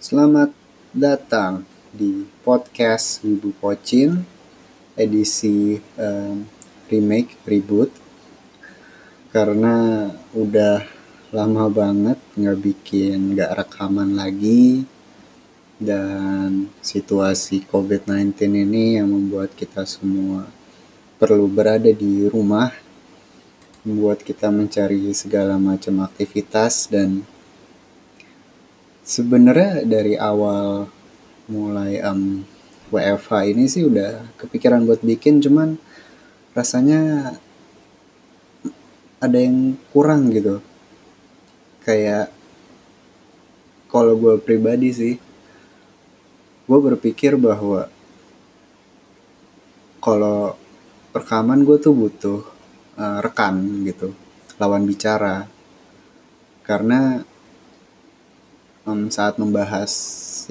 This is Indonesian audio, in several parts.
Selamat datang di podcast Wibu Pocin edisi um, remake reboot. Karena udah lama banget nggak bikin nggak rekaman lagi dan situasi COVID-19 ini yang membuat kita semua perlu berada di rumah membuat kita mencari segala macam aktivitas dan sebenarnya dari awal mulai um, WFH ini sih udah kepikiran buat bikin cuman rasanya ada yang kurang gitu. Kayak kalau gue pribadi sih gue berpikir bahwa kalau rekaman gue tuh butuh uh, rekan gitu lawan bicara. Karena um, saat membahas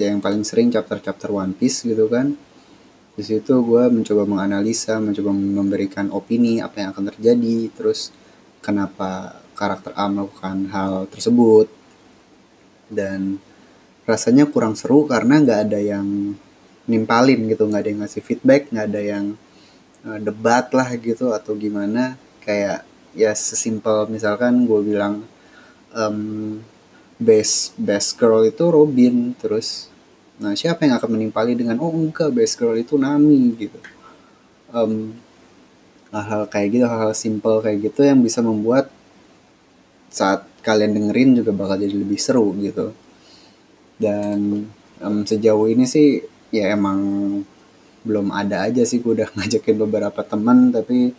yang paling sering chapter-chapter One Piece gitu kan. Di situ gue mencoba menganalisa mencoba memberikan opini apa yang akan terjadi terus kenapa karakter A melakukan hal tersebut. Dan rasanya kurang seru karena nggak ada yang nimpalin gitu nggak ada yang ngasih feedback nggak ada yang uh, debat lah gitu atau gimana. Kayak ya sesimpel misalkan gue bilang um, best best girl itu Robin terus nah siapa yang akan menimpali dengan oh enggak best girl itu Nami gitu. Um, hal-hal kayak gitu hal-hal simple kayak gitu yang bisa membuat saat kalian dengerin juga bakal jadi lebih seru gitu. Dan um, sejauh ini sih ya emang belum ada aja sih gue udah ngajakin beberapa teman tapi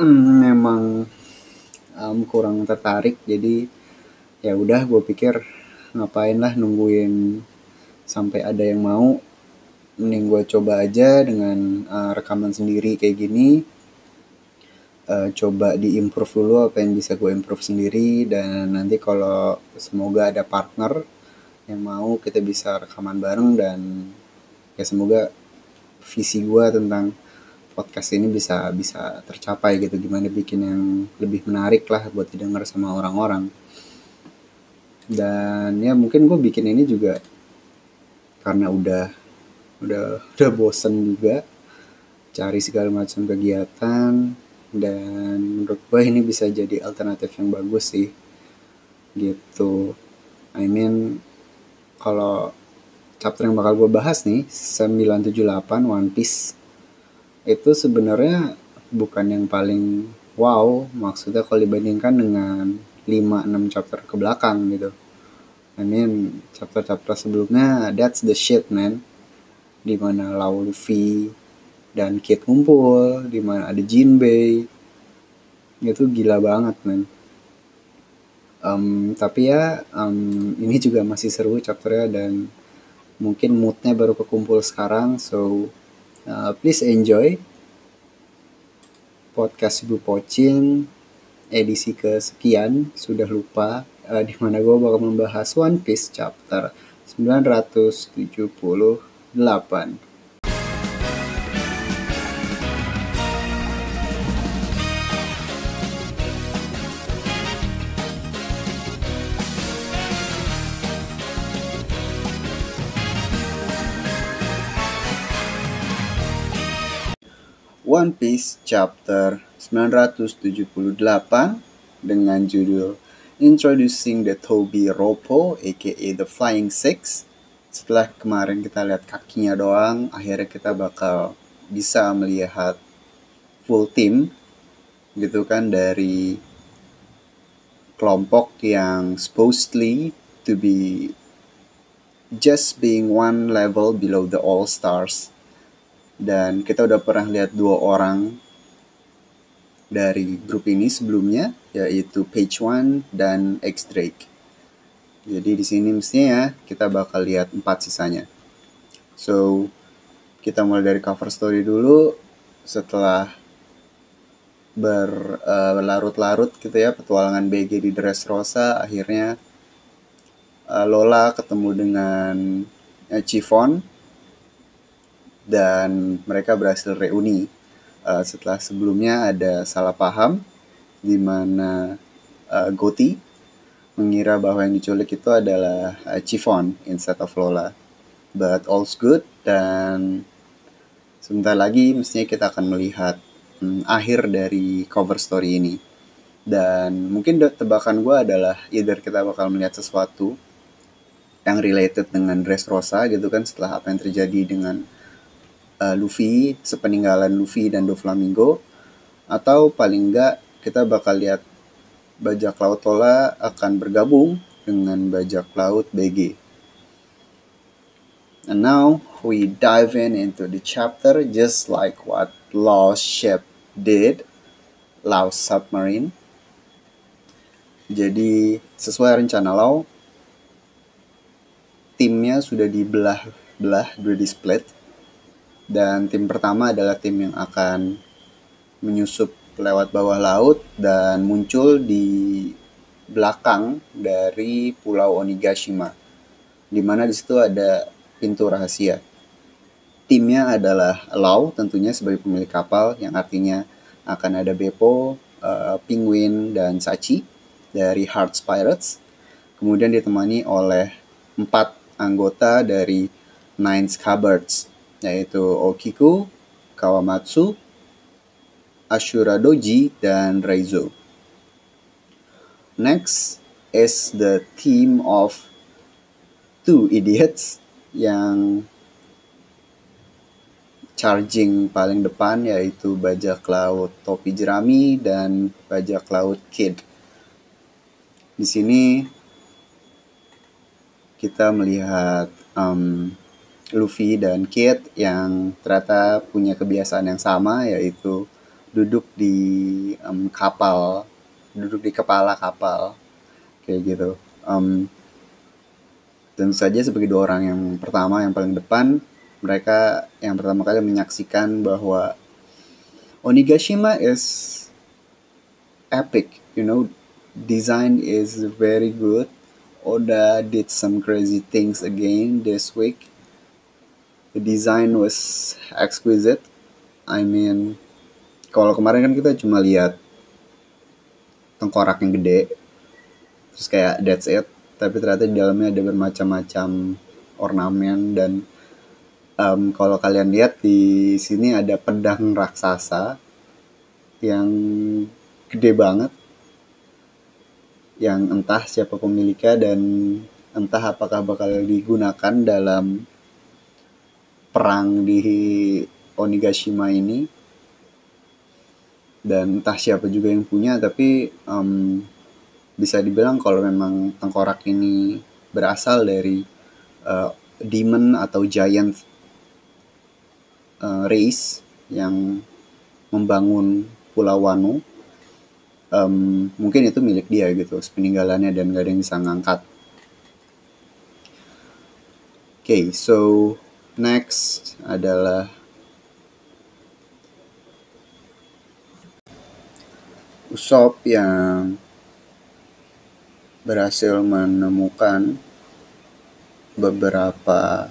um, memang um, kurang tertarik. Jadi ya udah gue pikir ngapain lah nungguin sampai ada yang mau. Mending gue coba aja dengan uh, rekaman sendiri kayak gini. Uh, coba diimprove dulu apa yang bisa gue improve sendiri. Dan nanti kalau semoga ada partner yang mau kita bisa rekaman bareng. Dan ya semoga visi gue tentang podcast ini bisa bisa tercapai gitu. Gimana bikin yang lebih menarik lah buat didengar sama orang-orang dan ya mungkin gue bikin ini juga karena udah udah udah bosen juga cari segala macam kegiatan. Dan menurut gue ini bisa jadi alternatif yang bagus sih. Gitu. I mean kalau chapter yang bakal gue bahas nih 978 One Piece itu sebenarnya bukan yang paling wow. Maksudnya kalau dibandingkan dengan 5-6 chapter ke belakang gitu. I mean chapter-chapter sebelumnya that's the shit man. Di mana Lau Luffy dan Kid ngumpul di mana ada Jinbei. Itu gila banget man. Um, tapi ya um, ini juga masih seru chapternya dan mungkin moodnya baru kekumpul sekarang. So uh, please enjoy podcast Ibu Pocin edisi kesekian sudah lupa uh, di mana gue bakal membahas One Piece chapter 978. One Piece chapter 978 dengan judul Introducing the Toby Ropo aka The Flying Six. Setelah kemarin kita lihat kakinya doang, akhirnya kita bakal bisa melihat full team gitu kan dari kelompok yang supposedly to be just being one level below the All Stars dan kita udah pernah lihat dua orang dari grup ini sebelumnya yaitu Page One dan X Drake. Jadi di sini mestinya ya kita bakal lihat empat sisanya. So kita mulai dari cover story dulu setelah berlarut-larut gitu ya petualangan BG di Dressrosa akhirnya uh, Lola ketemu dengan uh, Chiffon dan mereka berhasil reuni uh, setelah sebelumnya ada salah paham di mana uh, Goti mengira bahwa yang diculik itu adalah uh, Chiffon instead of Lola. But all's good dan sebentar lagi mestinya kita akan melihat hmm, akhir dari cover story ini. Dan mungkin tebakan gue adalah either kita bakal melihat sesuatu yang related dengan Dressrosa gitu kan setelah apa yang terjadi dengan uh, Luffy, sepeninggalan Luffy dan Doflamingo atau paling enggak kita bakal lihat bajak laut Tola akan bergabung dengan bajak laut BG. And now we dive in into the chapter just like what Lost Ship did, Lost Submarine. Jadi sesuai rencana Lau, timnya sudah dibelah-belah, sudah di split. Dan tim pertama adalah tim yang akan menyusup lewat bawah laut dan muncul di belakang dari Pulau Onigashima. Di mana di situ ada pintu rahasia. Timnya adalah Lau tentunya sebagai pemilik kapal yang artinya akan ada Beppo, uh, Penguin, dan Sachi dari Hearts Pirates. Kemudian ditemani oleh empat anggota dari Nine Scabbards, yaitu Okiku, Kawamatsu, Ashura Doji, dan Raizo. Next is the team of two idiots yang charging paling depan yaitu bajak laut topi jerami dan bajak laut kid. Di sini kita melihat um, Luffy dan Kid yang ternyata punya kebiasaan yang sama yaitu duduk di um, kapal, duduk di kepala kapal kayak gitu. Um, tentu saja sebagai dua orang yang pertama yang paling depan mereka yang pertama kali menyaksikan bahwa Onigashima is epic, you know, design is very good Oda did some crazy things again this week. The design was exquisite. I mean, kalau kemarin kan kita cuma lihat tengkorak yang gede, terus kayak that's it. Tapi ternyata di dalamnya ada bermacam-macam ornamen dan um, kalau kalian lihat di sini ada pedang raksasa yang gede banget yang entah siapa pemiliknya dan entah apakah bakal digunakan dalam perang di Onigashima ini. Dan entah siapa juga yang punya tapi um, bisa dibilang kalau memang tengkorak ini berasal dari uh, demon atau giant uh, race yang membangun Pulau Wano. Um, mungkin itu milik dia gitu peninggalannya dan gak ada yang bisa ngangkat. Oke okay, so next adalah Usop yang berhasil menemukan beberapa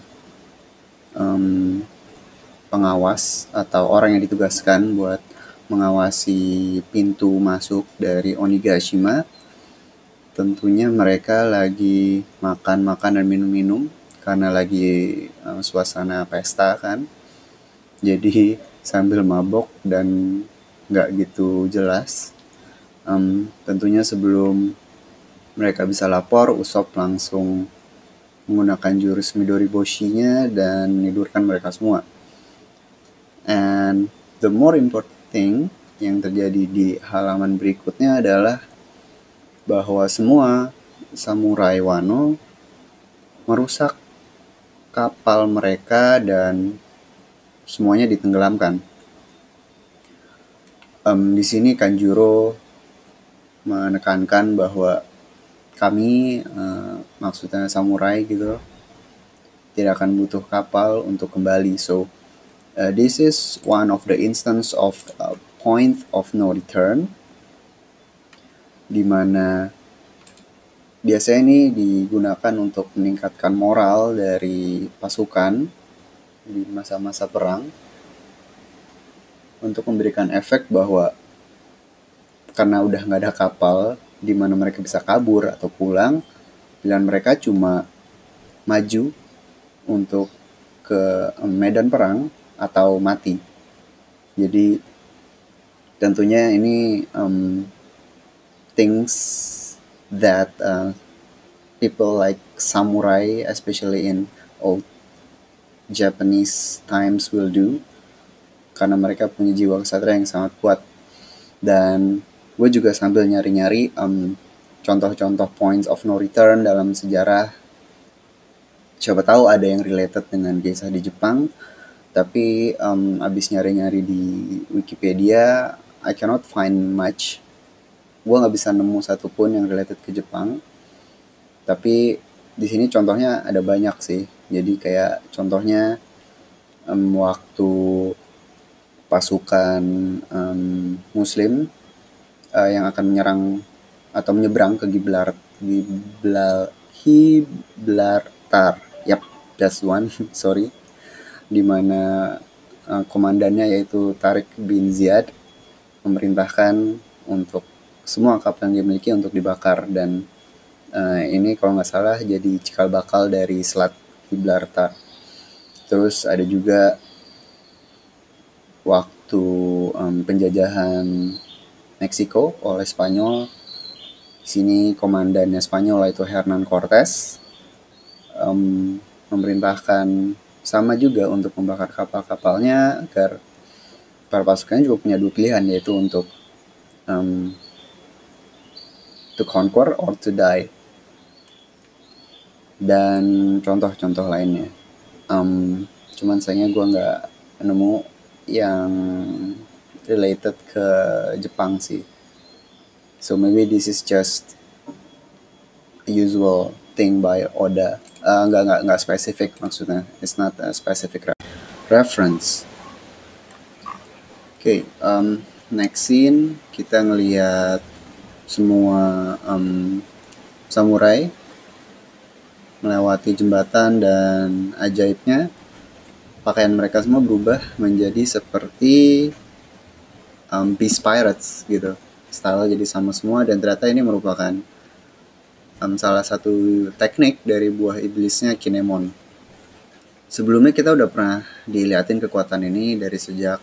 um, pengawas atau orang yang ditugaskan buat mengawasi pintu masuk dari Onigashima. Tentunya mereka lagi makan-makan dan minum-minum karena lagi um, suasana pesta kan. Jadi sambil mabok dan nggak gitu jelas. Um, tentunya sebelum mereka bisa lapor, Usop langsung menggunakan jurus Midori Boshi-nya dan menidurkan mereka semua. And the more important thing yang terjadi di halaman berikutnya adalah bahwa semua samurai Wano merusak kapal mereka dan semuanya ditenggelamkan. Um, di sini Kanjuro menekankan bahwa kami, uh, maksudnya samurai gitu, tidak akan butuh kapal untuk kembali. So Uh, this is one of the instance of uh, point of no return di mana biasanya ini digunakan untuk meningkatkan moral dari pasukan di masa-masa perang untuk memberikan efek bahwa karena udah nggak ada kapal di mana mereka bisa kabur atau pulang pilihan mereka cuma maju untuk ke medan perang atau mati. Jadi tentunya ini um, things that uh, people like samurai especially in old Japanese times will do. Karena mereka punya jiwa kesatria yang sangat kuat. Dan gue juga sambil nyari-nyari um, contoh-contoh points of no return dalam sejarah. Siapa tahu ada yang related dengan kisah di Jepang. Tapi um, abis nyari-nyari di Wikipedia I cannot find much gue nggak bisa nemu satupun yang related ke Jepang tapi di sini contohnya ada banyak sih jadi kayak contohnya um, waktu pasukan um, Muslim uh, yang akan menyerang atau menyeberang ke Giblar Giblar Gibraltar. Yap, that's one. Sorry. Di mana uh, komandannya yaitu Tarik bin Ziyad memerintahkan untuk semua kapal yang dimiliki untuk dibakar dan uh, ini kalau nggak salah jadi cikal bakal dari Selat Gibraltar. Terus ada juga waktu um, penjajahan Meksiko oleh Spanyol. Sini komandannya Spanyol yaitu Hernan Cortes um, memerintahkan sama juga untuk membakar kapal-kapalnya agar para pasukannya juga punya dua pilihan yaitu untuk um, to conquer or to die dan contoh-contoh lainnya um, cuman sayangnya gue nggak nemu yang related ke Jepang sih. So maybe this is just usual thing by Oda. Uh, nggak nggak nggak spesifik maksudnya. It's not a specific re reference. Oke, okay, um, next scene kita ngelihat semua um, samurai melewati jembatan dan ajaibnya pakaian mereka semua berubah menjadi seperti um, Beast Pirates gitu. Style jadi sama semua dan ternyata ini merupakan um, salah satu teknik dari buah iblisnya Kinemon. Sebelumnya kita udah pernah dilihatin kekuatan ini dari sejak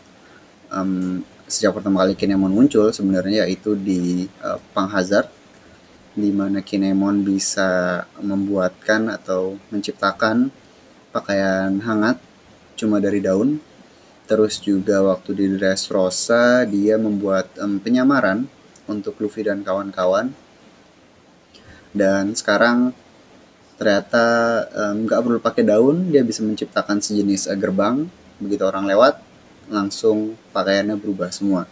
um, sejak pertama kali Kinemon muncul sebenarnya yaitu di uh, Pang Hazard di mana Kinemon bisa membuatkan atau menciptakan pakaian hangat cuma dari daun. Terus juga waktu di Dressrosa dia membuat um, penyamaran untuk Luffy dan kawan-kawan. Dan sekarang ternyata nggak um, perlu pakai daun, dia bisa menciptakan sejenis uh, gerbang. Begitu orang lewat, langsung pakaiannya berubah semua.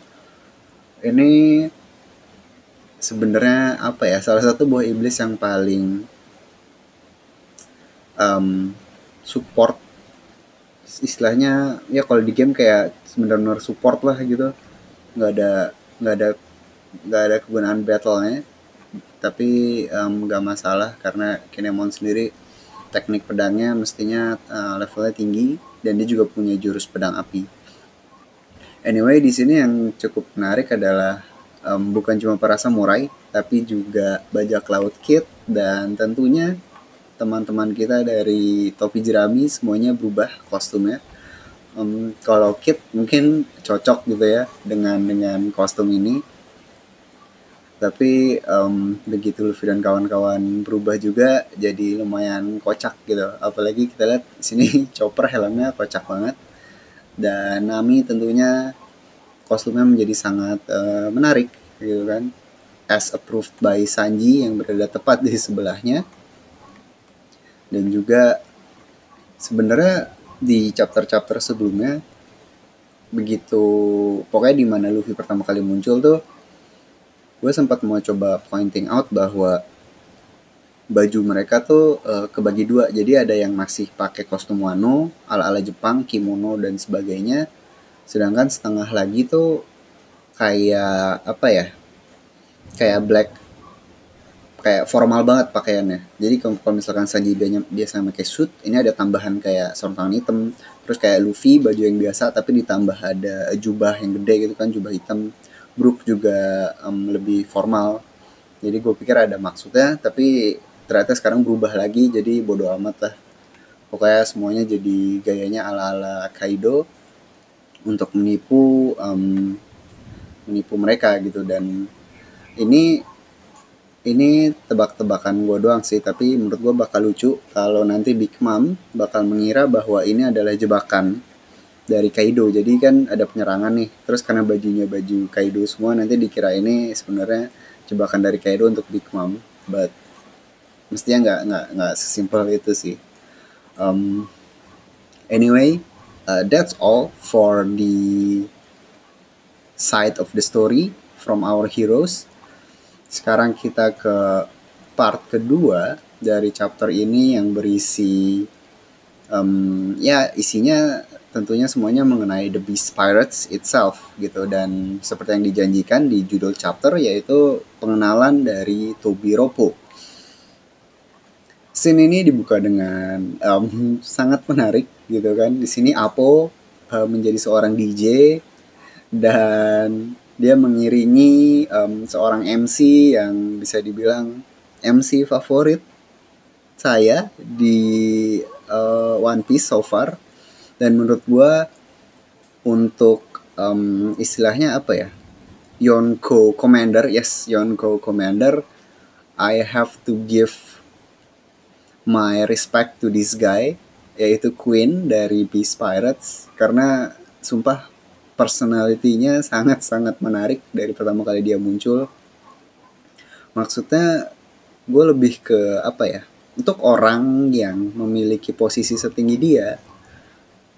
Ini sebenarnya apa ya? Salah satu buah iblis yang paling um, support istilahnya ya kalau di game kayak sebenarnya support lah gitu nggak ada nggak ada nggak ada kegunaan battlenya tapi nggak um, masalah karena Kinemon sendiri teknik pedangnya mestinya uh, levelnya tinggi dan dia juga punya jurus pedang api. Anyway di sini yang cukup menarik adalah um, bukan cuma para samurai tapi juga bajak laut kit dan tentunya teman-teman kita dari topi jerami semuanya berubah kostumnya. Um, kalau kit mungkin cocok gitu ya dengan dengan kostum ini. Tapi um, begitu Luffy dan kawan-kawan berubah juga jadi lumayan kocak gitu. Apalagi kita lihat sini chopper helmnya kocak banget dan Nami tentunya kostumnya menjadi sangat uh, menarik gitu kan. As approved by Sanji yang berada tepat di sebelahnya. Dan juga sebenarnya di chapter-chapter sebelumnya begitu pokoknya di mana Luffy pertama kali muncul tuh gue sempat mau coba pointing out bahwa baju mereka tuh uh, kebagi dua jadi ada yang masih pakai kostum wano ala ala Jepang kimono dan sebagainya sedangkan setengah lagi tuh kayak apa ya kayak black kayak formal banget pakaiannya. Jadi kalau misalkan Sanji biasa pakai suit, ini ada tambahan kayak sarung tangan hitam, terus kayak Luffy baju yang biasa tapi ditambah ada jubah yang gede gitu kan, jubah hitam. Brook juga um, lebih formal jadi gue pikir ada maksudnya tapi ternyata sekarang berubah lagi jadi bodoh amat lah. Pokoknya semuanya jadi gayanya ala-ala Kaido untuk menipu um, menipu mereka gitu. Dan ini ini tebak-tebakan gue doang sih tapi menurut gue bakal lucu kalau nanti Big Mom bakal mengira bahwa ini adalah jebakan dari Kaido. Jadi kan ada penyerangan nih terus karena bajunya baju Kaido semua nanti dikira ini sebenarnya jebakan dari Kaido untuk Big Mom. But mestinya nggak nggak nggak sesimpel itu sih. Um, anyway uh, that's all for the side of the story from our heroes. Sekarang kita ke part kedua dari chapter ini yang berisi um, ya isinya tentunya semuanya mengenai The Beast Pirates itself gitu. Dan seperti yang dijanjikan di judul chapter yaitu pengenalan dari Tobi Ropo. Scene ini dibuka dengan um, sangat menarik gitu kan. Di sini Apo uh, menjadi seorang DJ dan dia mengiringi um, seorang MC yang bisa dibilang MC favorit saya di uh, One Piece so far dan menurut gue untuk um, istilahnya apa ya Yonko Commander yes Yonko Commander I have to give my respect to this guy yaitu Queen dari Beast Pirates karena sumpah personalitinya sangat-sangat menarik dari pertama kali dia muncul. Maksudnya gue lebih ke apa ya? Untuk orang yang memiliki posisi setinggi dia,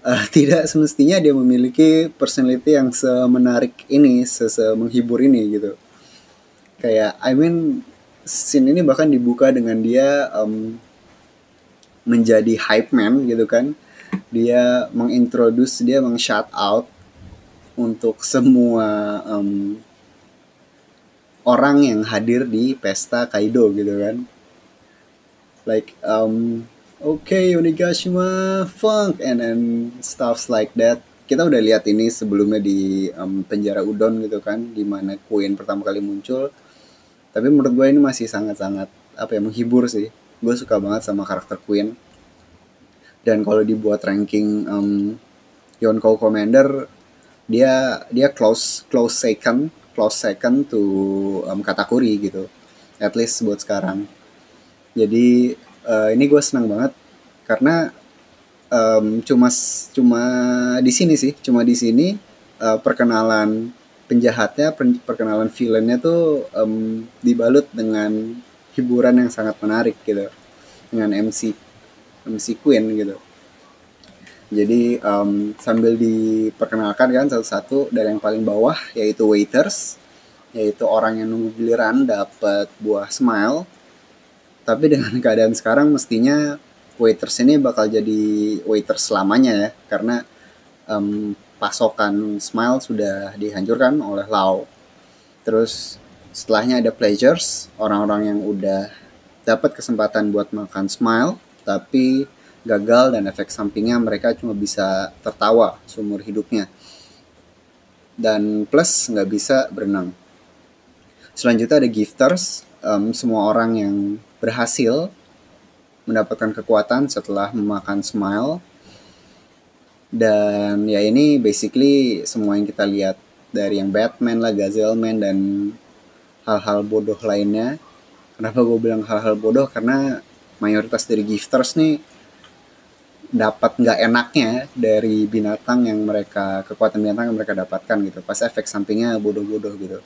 uh, tidak semestinya dia memiliki personality yang semenarik ini, sese menghibur ini gitu. Kayak I mean scene ini bahkan dibuka dengan dia um, menjadi hype man gitu kan. Dia mengintroduce, dia meng-shout out untuk semua um, orang yang hadir di pesta Kaido gitu kan. Like um, okay Onigashima funk and then stuffs like that. Kita udah lihat ini sebelumnya di um, penjara udon gitu kan di mana Queen pertama kali muncul. Tapi menurut gue ini masih sangat-sangat apa ya menghibur sih gue suka banget sama karakter Queen. Dan kalau dibuat ranking um, Yonkou Commander dia dia close close second close second to um, Katakuri gitu. At least buat sekarang. Jadi uh, ini gue senang banget karena um, cuma cuma di sini sih. Cuma di sini uh, perkenalan penjahatnya perkenalan villainnya tuh um, dibalut dengan hiburan yang sangat menarik gitu dengan MC MC Queen gitu jadi um, sambil diperkenalkan kan satu-satu dari yang paling bawah yaitu waiters, yaitu orang yang nunggu giliran dapat buah smile. Tapi dengan keadaan sekarang mestinya waiters ini bakal jadi waiters selamanya ya karena um, pasokan smile sudah dihancurkan oleh Lau. Terus setelahnya ada pleasures, orang-orang yang udah dapat kesempatan buat makan smile tapi gagal dan efek sampingnya mereka cuma bisa tertawa seumur hidupnya. Dan plus nggak bisa berenang. Selanjutnya ada gifters um, semua orang yang berhasil mendapatkan kekuatan setelah memakan smile. Dan ya ini basically semua yang kita lihat dari yang Batman lah, Gazelman dan hal-hal bodoh lainnya. Kenapa gue bilang hal-hal bodoh? Karena mayoritas dari gifters nih dapat nggak enaknya dari binatang yang mereka kekuatan binatang yang mereka dapatkan gitu pas efek sampingnya bodoh-bodoh gitu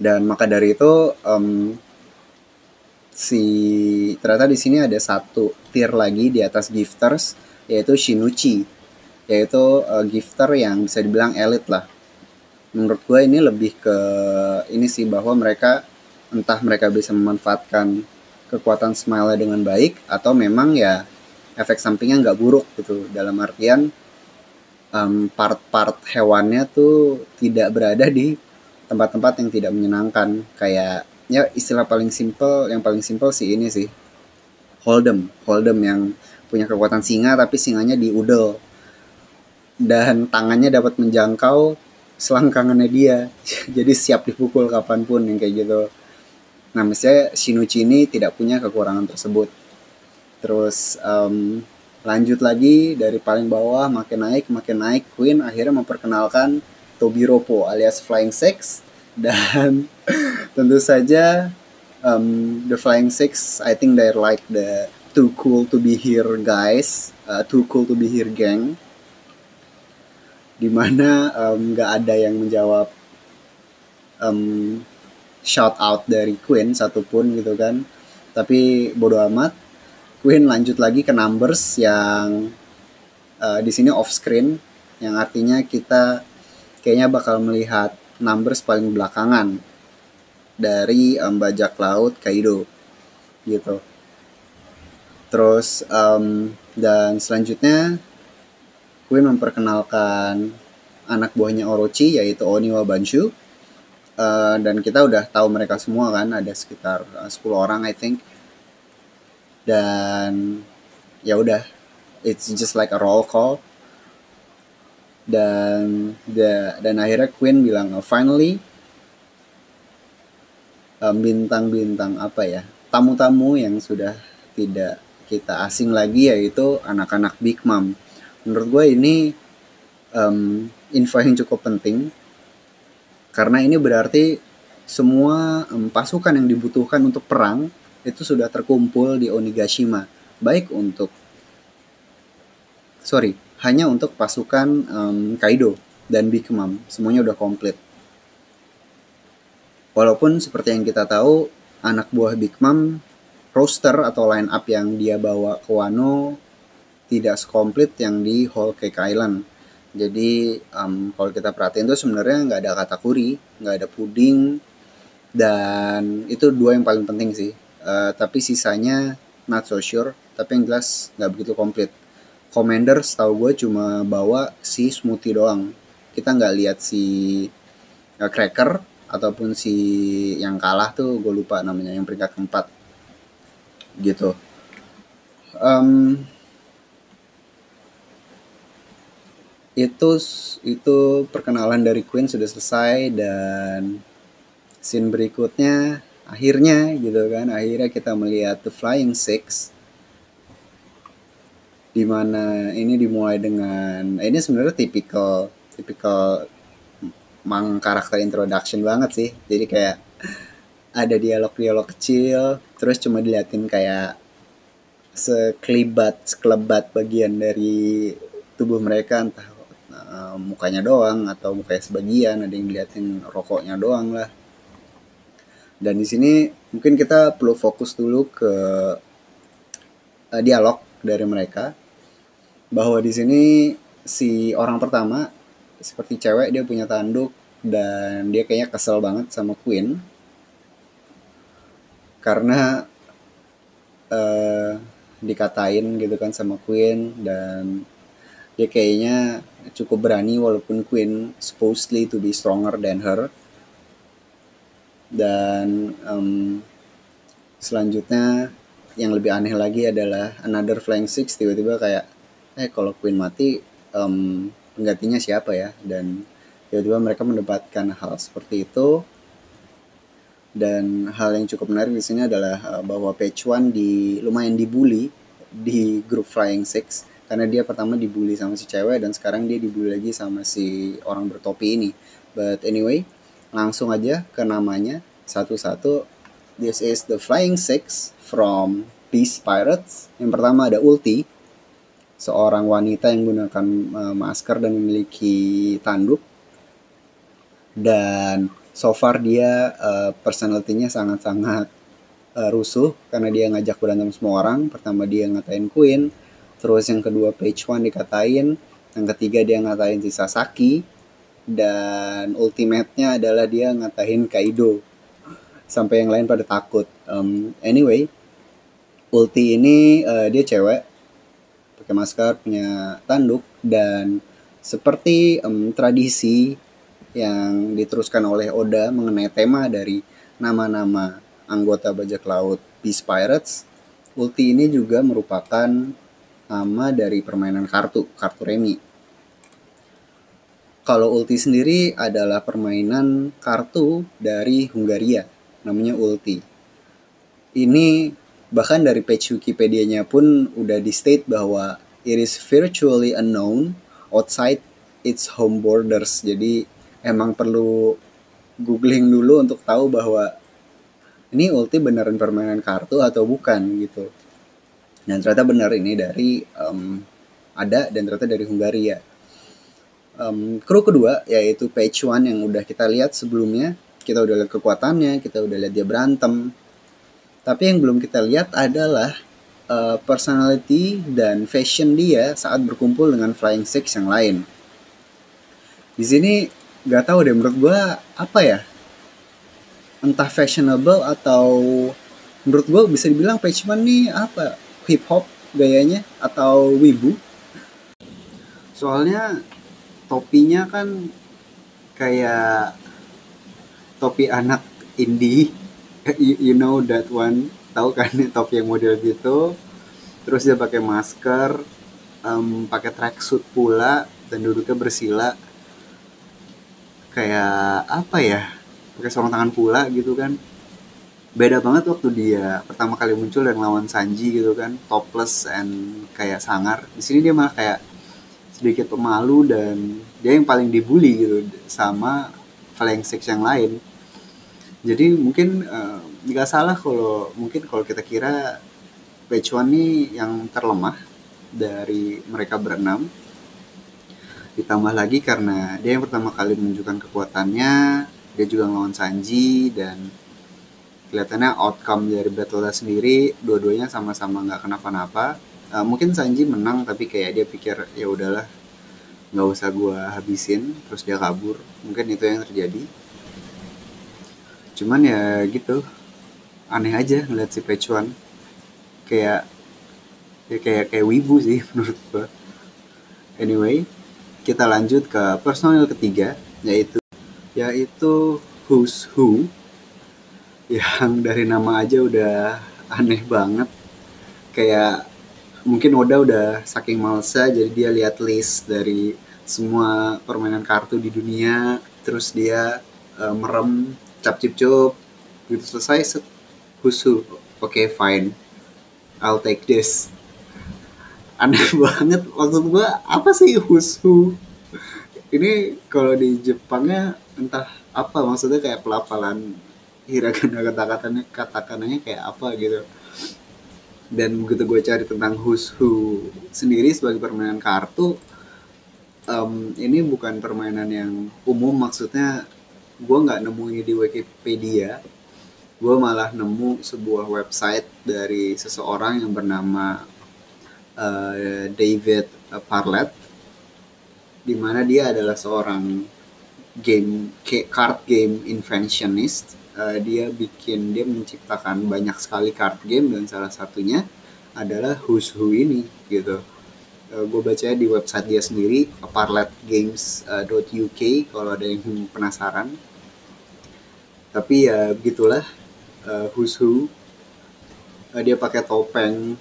dan maka dari itu um, si ternyata di sini ada satu tier lagi di atas gifters yaitu Shinuchi yaitu uh, gifter yang bisa dibilang elit lah menurut gue ini lebih ke ini sih bahwa mereka entah mereka bisa memanfaatkan kekuatan smile dengan baik atau memang ya efek sampingnya nggak buruk gitu. Dalam artian part-part um, hewannya tuh tidak berada di tempat-tempat yang tidak menyenangkan. Kayak ya istilah paling simple yang paling simple sih ini sih. Hold'em. Hold'em yang punya kekuatan singa tapi singanya di udel dan tangannya dapat menjangkau selangkangannya dia. Jadi siap dipukul kapan pun yang kayak gitu. Nah, misalnya Shinichi ini tidak punya kekurangan tersebut. Terus um, lanjut lagi dari paling bawah makin naik makin naik Queen akhirnya memperkenalkan Tobiropo alias Flying Six. Dan tentu saja um, the Flying Six I think they're like the too cool to be here guys uh, too cool to be here gang di mana nggak um, ada yang menjawab um, shout out dari Queen satupun gitu kan tapi bodo amat Queen lanjut lagi ke numbers yang uh, di sini off screen yang artinya kita kayaknya bakal melihat numbers paling belakangan dari um, bajak laut Kaido gitu. Terus um, dan selanjutnya Queen memperkenalkan anak buahnya Orochi yaitu Oniwa Banshu. Uh, dan kita udah tahu mereka semua kan ada sekitar uh, 10 orang I think. Dan ya udah it's just like a roll call. Dan the, dan akhirnya Queen bilang oh, finally bintang-bintang um, apa ya tamu-tamu yang sudah tidak kita asing lagi yaitu anak-anak Big Mom menurut gue ini um, info yang cukup penting. Karena ini berarti semua um, pasukan yang dibutuhkan untuk perang itu sudah terkumpul di Onigashima. Baik untuk sorry hanya untuk pasukan um, Kaido dan Big Mom. Semuanya udah komplit. Walaupun seperti yang kita tahu anak buah Big Mom roster atau line up yang dia bawa ke Wano tidak sekomplit yang di Whole Cake Island. Jadi um, kalau kita perhatiin tuh sebenarnya nggak ada kata kuri nggak ada puding dan itu dua yang paling penting sih. Uh, tapi sisanya not so sure tapi yang jelas nggak begitu komplit. Commander setahu gue cuma bawa si smoothie doang. Kita nggak lihat si uh, cracker ataupun si yang kalah tuh gue lupa namanya yang peringkat keempat. Gitu. Um, itu itu perkenalan dari Queen sudah selesai dan scene berikutnya akhirnya gitu kan akhirnya kita melihat The Flying Six. Di mana ini dimulai dengan ini sebenarnya tipikal tipikal mang karakter introduction banget sih. Jadi kayak ada dialog-dialog kecil terus cuma diliatin kayak sekelibat sekelebat bagian dari tubuh mereka entah uh, mukanya doang atau mukanya sebagian ada yang diliatin rokoknya doang lah. Dan di sini mungkin kita perlu fokus dulu ke uh, dialog dari mereka. Bahwa di sini si orang pertama seperti cewek dia punya tanduk dan dia kayaknya kesel banget sama Queen. Karena uh, dikatain gitu kan sama Queen dan dia kayaknya cukup berani walaupun Queen supposedly to be stronger than her. Dan um, selanjutnya yang lebih aneh lagi adalah another flying six tiba-tiba kayak eh kalau Queen mati um, penggantinya siapa ya? Dan tiba-tiba mereka mendapatkan hal seperti itu. Dan hal yang cukup menarik di sini adalah uh, bahwa One di lumayan dibully di grup Flying Six karena dia pertama dibully sama si cewek dan sekarang dia dibully lagi sama si orang bertopi ini but anyway langsung aja ke namanya satu-satu. This is the Flying Six from Beast Pirates. Yang pertama ada Ulti, seorang wanita yang menggunakan uh, masker dan memiliki tanduk. Dan so far dia uh, personality-nya sangat-sangat uh, rusuh karena dia ngajak berantem semua orang. Pertama dia ngatain Queen, terus yang kedua Page One dikatain, yang ketiga dia ngatain si Sasaki, dan ultimate-nya adalah dia ngatain Kaido. Sampai yang lain pada takut. Um, anyway ulti ini uh, dia cewek pakai masker punya tanduk dan seperti um, tradisi yang diteruskan oleh Oda mengenai tema dari nama-nama anggota bajak laut Beast Pirates ulti ini juga merupakan nama dari permainan kartu kartu remi kalau ulti sendiri adalah permainan kartu dari Hungaria, namanya ulti. ini bahkan dari page Wikipedia-nya pun udah di state bahwa it is virtually unknown outside its home borders. Jadi emang perlu googling dulu untuk tahu bahwa ini ulti beneran permainan kartu atau bukan gitu. Dan ternyata benar ini dari um, ada dan ternyata dari Hungaria. Um, kru kedua yaitu page one yang udah kita lihat sebelumnya, kita udah lihat kekuatannya, kita udah lihat dia berantem, tapi yang belum kita lihat adalah uh, personality dan fashion dia saat berkumpul dengan Flying Six yang lain. Di sini gak tahu deh menurut gue apa ya entah fashionable atau menurut gue bisa dibilang Pachman nih apa hip hop gayanya atau wibu? Soalnya topinya kan kayak topi anak indie. You, you know that one. Tahu kan topi yang model gitu? Terus dia pakai masker um, pakai tracksuit pula dan duduknya bersila. Kayak apa ya? Pakai sarung tangan pula gitu kan beda banget waktu dia pertama kali muncul dan lawan Sanji gitu kan topless and kayak sangar. Di sini dia malah kayak sedikit pemalu dan dia yang paling dibully gitu sama Flying Six yang lain. Jadi mungkin uh, nggak salah kalau mungkin kalau kita kira Page One nih yang terlemah dari mereka berenam. Ditambah lagi karena dia yang pertama kali menunjukkan kekuatannya dia juga ngelawan Sanji dan kelihatannya outcome dari battle sendiri dua-duanya sama-sama nggak kenapa-napa. Uh, mungkin Sanji menang tapi kayak dia pikir ya udahlah nggak usah gue habisin terus dia kabur. Mungkin itu yang terjadi. Cuman ya gitu aneh aja ngeliat si Pechuan kayak ya kayak kayak wibu sih menurut gue anyway kita lanjut ke personil ketiga yaitu yaitu Who's Who yang dari nama aja udah aneh banget. Kayak mungkin Oda udah saking malsa jadi dia lihat list dari semua permainan kartu di dunia terus dia uh, merem cap cip cup gitu selesai husu. Oke okay, fine. I'll take this. Aneh banget maksud gua apa sih husu? Ini kalau di Jepangnya entah apa maksudnya kayak pelafalan hiragana kata-katanya kata-katanya kayak apa gitu. Dan begitu gue cari tentang who's who sendiri sebagai permainan kartu um, ini bukan permainan yang umum. Maksudnya gue nggak nemu ini di Wikipedia. Gue malah nemu sebuah website dari seseorang yang bernama uh, David Parlet di mana dia adalah seorang game card game inventionist uh, dia bikin dia menciptakan banyak sekali card game dan salah satunya adalah Who's Who ini gitu. Uh, gue baca di website dia sendiri parletgames.uk kalau ada yang penasaran. Tapi ya begitulah. Uh, who's who? Uh, dia pakai topeng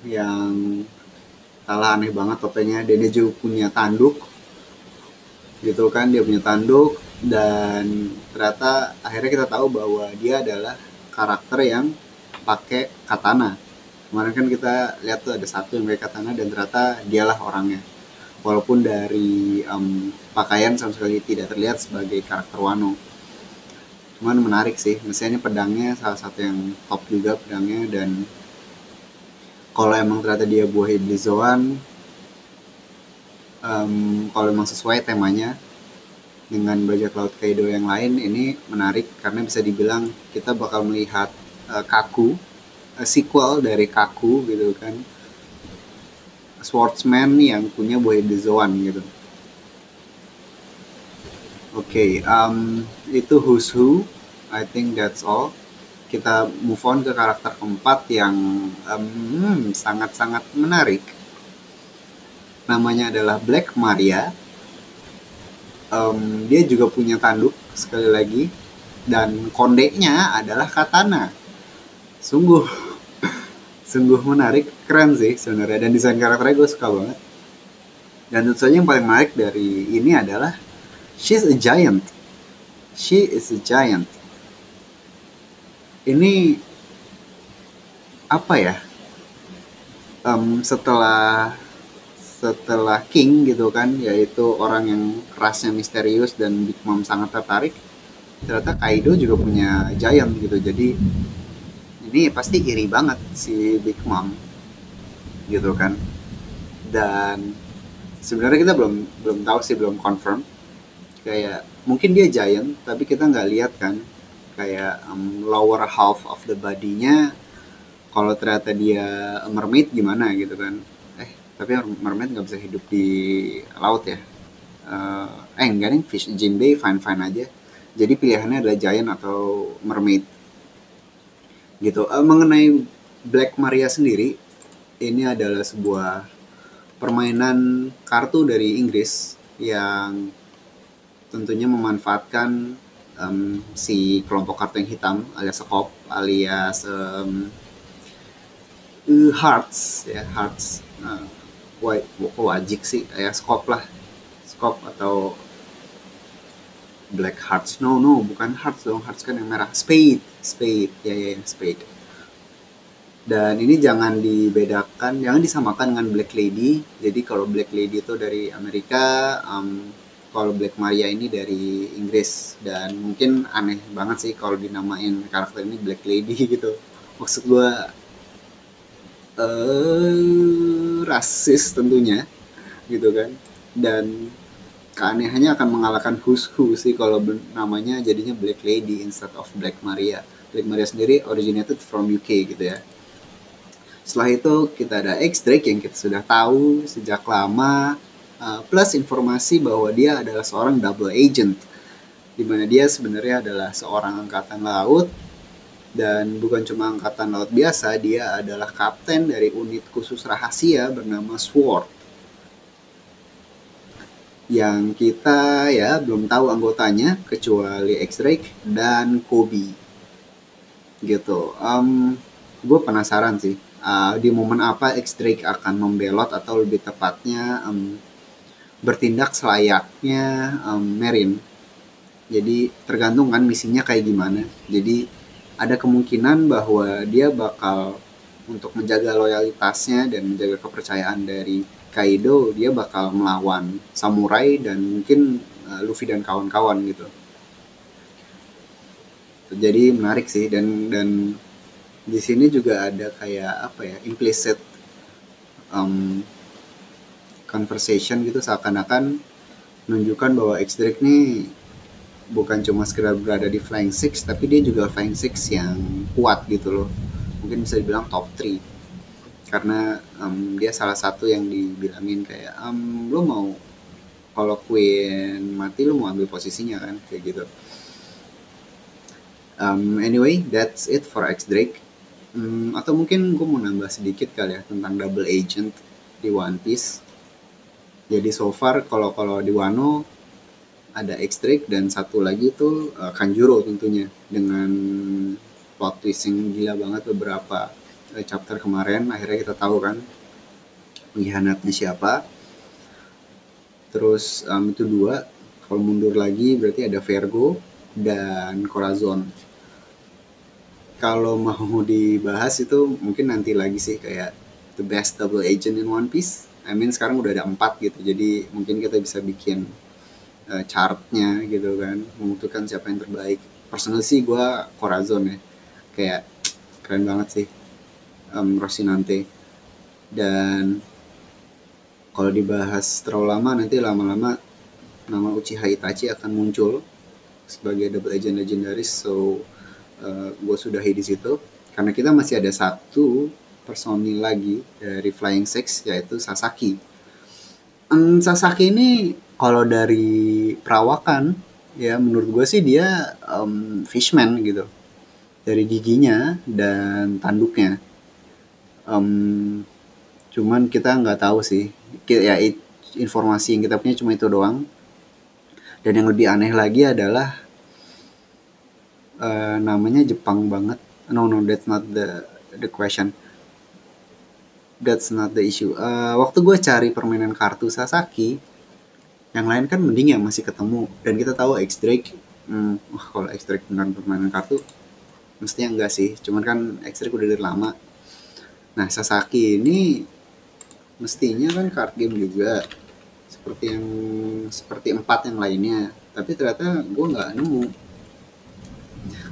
yang salah aneh banget topengnya. Dan dia juga punya tanduk. Gitu kan dia punya tanduk dan ternyata akhirnya kita tahu bahwa dia adalah karakter yang pakai katana. Kemarin kan kita lihat tuh ada satu yang pakai katana dan ternyata dialah orangnya. Walaupun dari um, pakaian sama sekali tidak terlihat sebagai karakter Wano. Cuman menarik sih misalnya pedangnya salah satu yang top juga pedangnya dan kalau emang ternyata dia buah iblizoan um, kalau emang sesuai temanya dengan bajak laut Kaido yang lain ini menarik karena bisa dibilang kita bakal melihat uh, Kaku uh, sequel dari Kaku gitu kan swordsman yang punya buah iblizoan gitu Oke, okay, um, itu Who's Who. I think that's all. Kita move on ke karakter keempat yang um, sangat-sangat menarik. Namanya adalah Black Maria. Um, dia juga punya tanduk sekali lagi dan kondeknya adalah katana. Sungguh, sungguh menarik, keren sih sebenarnya dan desain karakternya gue suka banget. Dan tentu saja yang paling menarik dari ini adalah She's a giant. She is a giant. Ini apa ya um, setelah setelah King gitu kan yaitu orang yang rasnya misterius dan Big Mom sangat tertarik ternyata Kaido juga punya giant gitu. Jadi ini pasti iri banget si Big Mom gitu kan. Dan sebenarnya kita belum belum tahu sih belum confirm. Kayak mungkin dia giant tapi kita nggak lihat kan. Kayak um, lower half of the body-nya kalau ternyata dia mermaid gimana gitu kan. Eh tapi mermaid nggak bisa hidup di laut ya uh, eh enggak nih fish Jinbei fine fine aja. Jadi pilihannya adalah giant atau mermaid. Gitu. Uh, mengenai Black Maria sendiri ini adalah sebuah permainan kartu dari Inggris yang tentunya memanfaatkan um, si kelompok kartu yang hitam alias skop alias um, hearts ya hearts. Uh, wajik sih ya skop lah skop atau black hearts. No no bukan hearts dong. Hearts kan yang merah. Spade. Spade. Ya ya, ya spade. Dan ini jangan dibedakan jangan disamakan dengan Black Lady. Jadi kalau Black Lady itu dari Amerika um, kalau Black Maria ini dari Inggris. Dan mungkin aneh banget sih kalau dinamain karakter ini Black Lady gitu. Maksud gue uh, rasis tentunya gitu kan. Dan keanehannya akan mengalahkan Who's Who sih kalau namanya jadinya Black Lady instead of Black Maria. Black Maria sendiri originated from UK gitu ya. Setelah itu kita ada X Drake yang kita sudah tahu sejak lama. Uh, plus informasi bahwa dia adalah seorang double agent di mana dia sebenarnya adalah seorang angkatan laut. Dan bukan cuma angkatan laut biasa, dia adalah kapten dari unit khusus rahasia bernama SWORD. Yang kita ya belum tahu anggotanya kecuali X-Drake dan Kobe. Gitu. Um, gue penasaran sih uh, di momen apa X Drake akan membelot atau lebih tepatnya um, bertindak selayaknya um, Merin. Jadi tergantung kan misinya kayak gimana. Jadi ada kemungkinan bahwa dia bakal untuk menjaga loyalitasnya dan menjaga kepercayaan dari Kaido, dia bakal melawan samurai dan mungkin uh, Luffy dan kawan-kawan gitu. Jadi menarik sih dan dan di sini juga ada kayak apa ya implicit um, conversation gitu seakan-akan menunjukkan bahwa X-Drake nih bukan cuma sekedar berada di Flying Six tapi dia juga Flying Six yang kuat gitu loh mungkin bisa dibilang top 3 karena um, dia salah satu yang dibilangin kayak um, lo mau kalau Queen mati lo mau ambil posisinya kan kayak gitu um, anyway that's it for X Drake Hmm, atau mungkin gue mau nambah sedikit kali ya tentang double agent di One Piece. Jadi so far kalau kalau di Wano ada X-Drake dan satu lagi itu uh, Kanjuro tentunya dengan plot twist yang gila banget beberapa chapter kemarin akhirnya kita tahu kan pengkhianatnya siapa. Terus um, itu dua. Kalau mundur lagi berarti ada Vergo dan Corazon kalau mau dibahas itu mungkin nanti lagi sih kayak the best double agent in One Piece. I mean sekarang udah ada empat gitu, jadi mungkin kita bisa bikin uh, chartnya gitu kan, memutuskan siapa yang terbaik. Personal sih gue Corazon ya, kayak keren banget sih um, Rosinante. Dan kalau dibahas terlalu lama nanti lama-lama nama Uchiha Itachi akan muncul sebagai double agent legendaris so uh, eh, gue sudahi di situ karena kita masih ada satu personil lagi dari Flying Six yaitu Sasaki. Um, Sasaki ini kalau dari perawakan ya menurut gue sih dia um, fishman gitu dari giginya dan tanduknya. Um, cuman kita nggak tahu sih. Ya informasi yang kita punya cuma itu doang. Dan yang lebih aneh lagi adalah uh, namanya Jepang banget. No no that's not the the question. That's not the issue. Uh, waktu gue cari permainan kartu Sasaki yang lain kan mending ya masih ketemu. Dan kita tahu X Drake hmm, wah kalau X Drake beneran permainan kartu mestinya enggak sih. Cuman kan X Drake udah dari lama nah Sasaki ini mestinya kan card game juga seperti yang seperti empat yang lainnya. Tapi ternyata gue nggak nemu.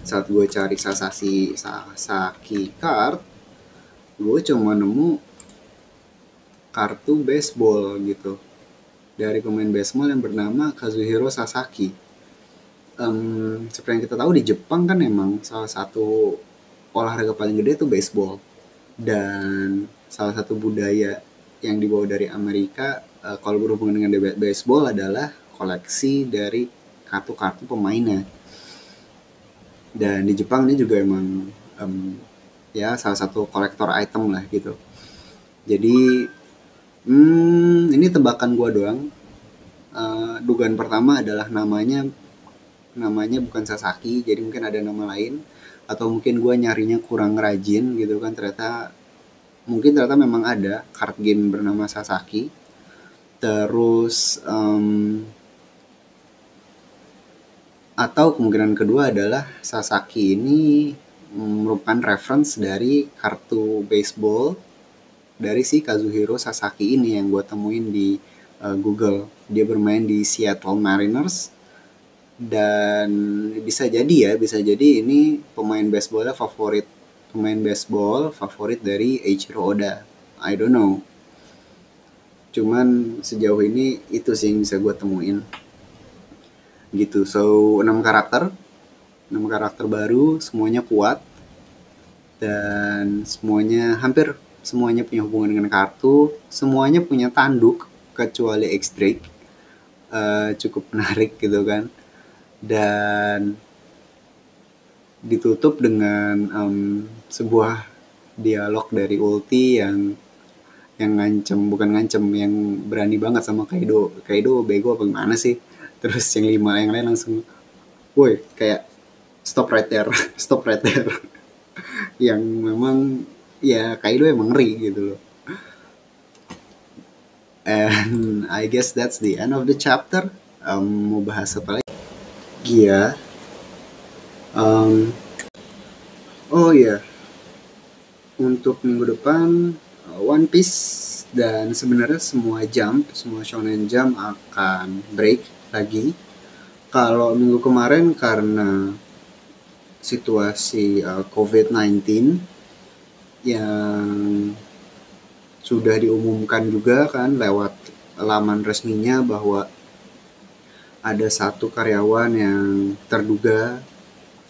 Saat gue cari Sasaki Sasaki card gue cuma nemu kartu baseball gitu. Dari pemain baseball yang bernama Kazuhiro Sasaki. Um, seperti yang kita tahu di Jepang kan emang salah satu olahraga paling gede itu baseball dan salah satu budaya yang dibawa dari Amerika uh, kalau berhubungan dengan baseball adalah koleksi dari kartu-kartu pemainnya. Dan di Jepang ini juga emang um, ya salah satu kolektor item lah gitu. Jadi hmm, ini tebakan gua doang. Uh, dugaan pertama adalah namanya namanya bukan Sasaki jadi mungkin ada nama lain atau mungkin gue nyarinya kurang rajin gitu kan ternyata mungkin ternyata memang ada card game bernama Sasaki terus um, atau kemungkinan kedua adalah Sasaki ini merupakan reference dari kartu baseball dari si Kazuhiro Sasaki ini yang gue temuin di uh, Google. Dia bermain di Seattle Mariners dan bisa jadi ya, bisa jadi ini pemain baseballnya favorit pemain baseball favorit dari Eiichiro Oda. I don't know. Cuman sejauh ini itu sih yang bisa gue temuin. Gitu so enam karakter. Enam karakter baru semuanya kuat. Dan semuanya hampir semuanya punya hubungan dengan kartu. Semuanya punya tanduk kecuali X uh, cukup menarik gitu kan dan ditutup dengan um, sebuah dialog dari Ulti yang yang ngancem bukan ngancem yang berani banget sama Kaido. Kaido bego apa gimana sih? Terus yang lima yang lain langsung woi kayak stop right there stop right there. Yang memang ya Kaido emang ngeri gitu loh. And I guess that's the end of the chapter. Um, mau bahas apa lagi Gia um, oh ya yeah. untuk minggu depan uh, One Piece dan sebenarnya semua jump semua shonen jump akan break lagi kalau minggu kemarin karena situasi uh, COVID-19 yang sudah diumumkan juga kan lewat laman resminya bahwa ada satu karyawan yang terduga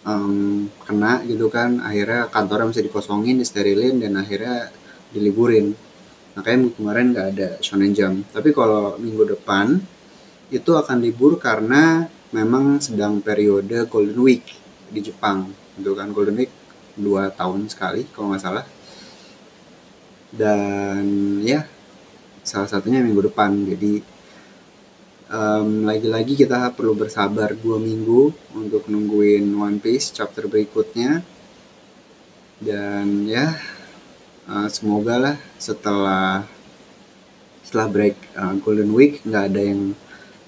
um, kena gitu kan. Akhirnya kantornya bisa dikosongin disterilin dan akhirnya diliburin. Makanya kemarin nggak ada shonen jam tapi kalau minggu depan itu akan libur karena memang sedang periode Golden Week di Jepang gitu kan. Golden Week dua tahun sekali kalau nggak salah. Dan ya salah satunya minggu depan. Jadi um, lagi-lagi kita perlu bersabar dua minggu untuk nungguin One Piece chapter berikutnya. Dan ya uh, semoga lah setelah setelah break uh, Golden Week nggak ada yang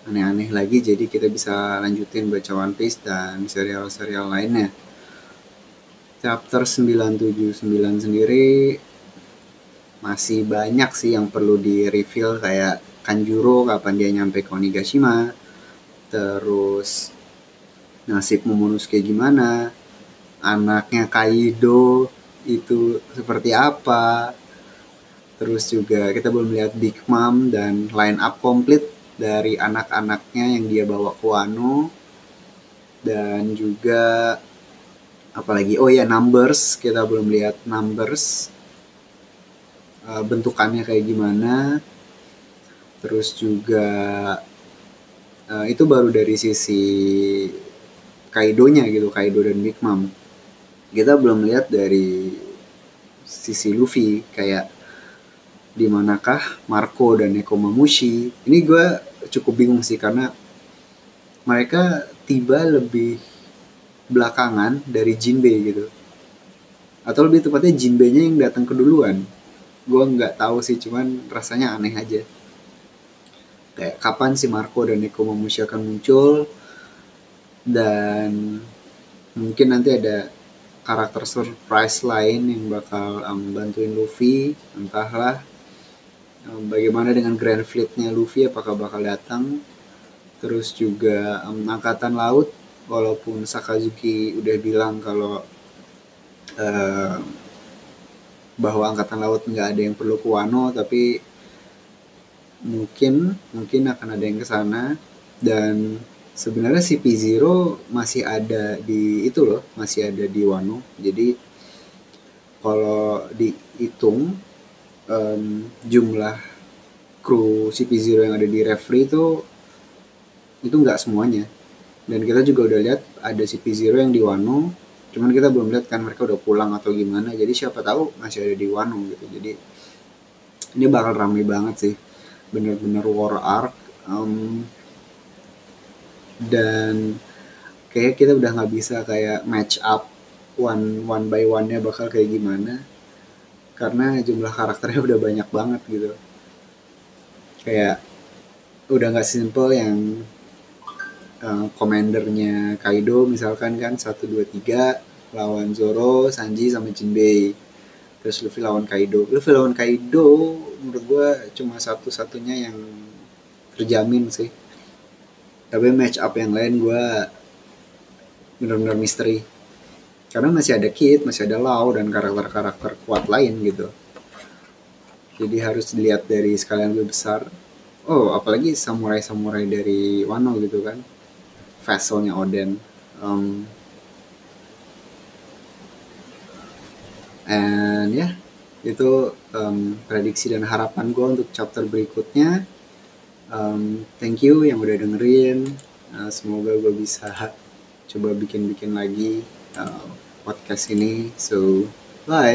aneh-aneh lagi. Jadi kita bisa lanjutin baca One Piece dan serial-serial lainnya. Chapter 979 sendiri masih banyak sih yang perlu di reveal kayak Kanjuro kapan dia nyampe ke Onigashima. Terus nasib Momonosuke gimana? Anaknya Kaido itu seperti apa? Terus juga kita belum lihat Big Mom dan line up komplit dari anak-anaknya yang dia bawa ke Wano. Dan juga apalagi? Oh ya numbers. Kita belum lihat numbers. Uh, bentukannya kayak gimana terus juga uh, itu baru dari sisi Kaidonya gitu Kaido dan Big Mom kita belum lihat dari sisi Luffy kayak di manakah Marco dan Nekomamushi ini gue cukup bingung sih karena mereka tiba lebih belakangan dari Jinbei gitu. Atau lebih tepatnya Jinbei-nya yang datang keduluan. Gue nggak tahu sih cuman rasanya aneh aja kayak kapan si Marco dan Nekomamushi akan muncul? Dan mungkin nanti ada karakter surprise lain yang bakal um, bantuin Luffy entahlah. Um, bagaimana dengan Grand Fleet-nya Luffy? Apakah bakal datang? Terus juga um, angkatan laut walaupun Sakazuki udah bilang kalau uh, bahwa angkatan laut nggak ada yang perlu ke Wano tapi mungkin mungkin akan ada yang ke sana. Dan sebenarnya si P0 masih ada di itu loh masih ada di Wano. Jadi kalau dihitung um, jumlah kru CP0 yang ada di referee itu itu nggak semuanya. Dan kita juga udah lihat ada CP0 yang di Wano cuman kita belum lihat kan mereka udah pulang atau gimana. Jadi siapa tahu masih ada di Wano gitu. Jadi ini bakal ramai banget sih bener-bener war arc um, dan kayak kita udah nggak bisa kayak match up one one by one nya bakal kayak gimana karena jumlah karakternya udah banyak banget gitu. Kayak udah nggak simple yang uh, Kaido misalkan kan satu dua tiga lawan Zoro, Sanji sama Jinbei terus Luffy lawan Kaido. Luffy lawan Kaido menurut gue cuma satu-satunya yang terjamin sih. Tapi match up yang lain gue benar-benar misteri. Karena masih ada Kid, masih ada Lau dan karakter-karakter kuat lain gitu. Jadi harus dilihat dari sekalian lebih besar. Oh apalagi samurai-samurai dari Wano gitu kan. Vesselnya Oden um, and ya yeah, itu um, prediksi dan harapan gue untuk chapter berikutnya. Um, thank you yang udah dengerin. Uh, semoga gue bisa coba bikin-bikin lagi uh, podcast ini. So bye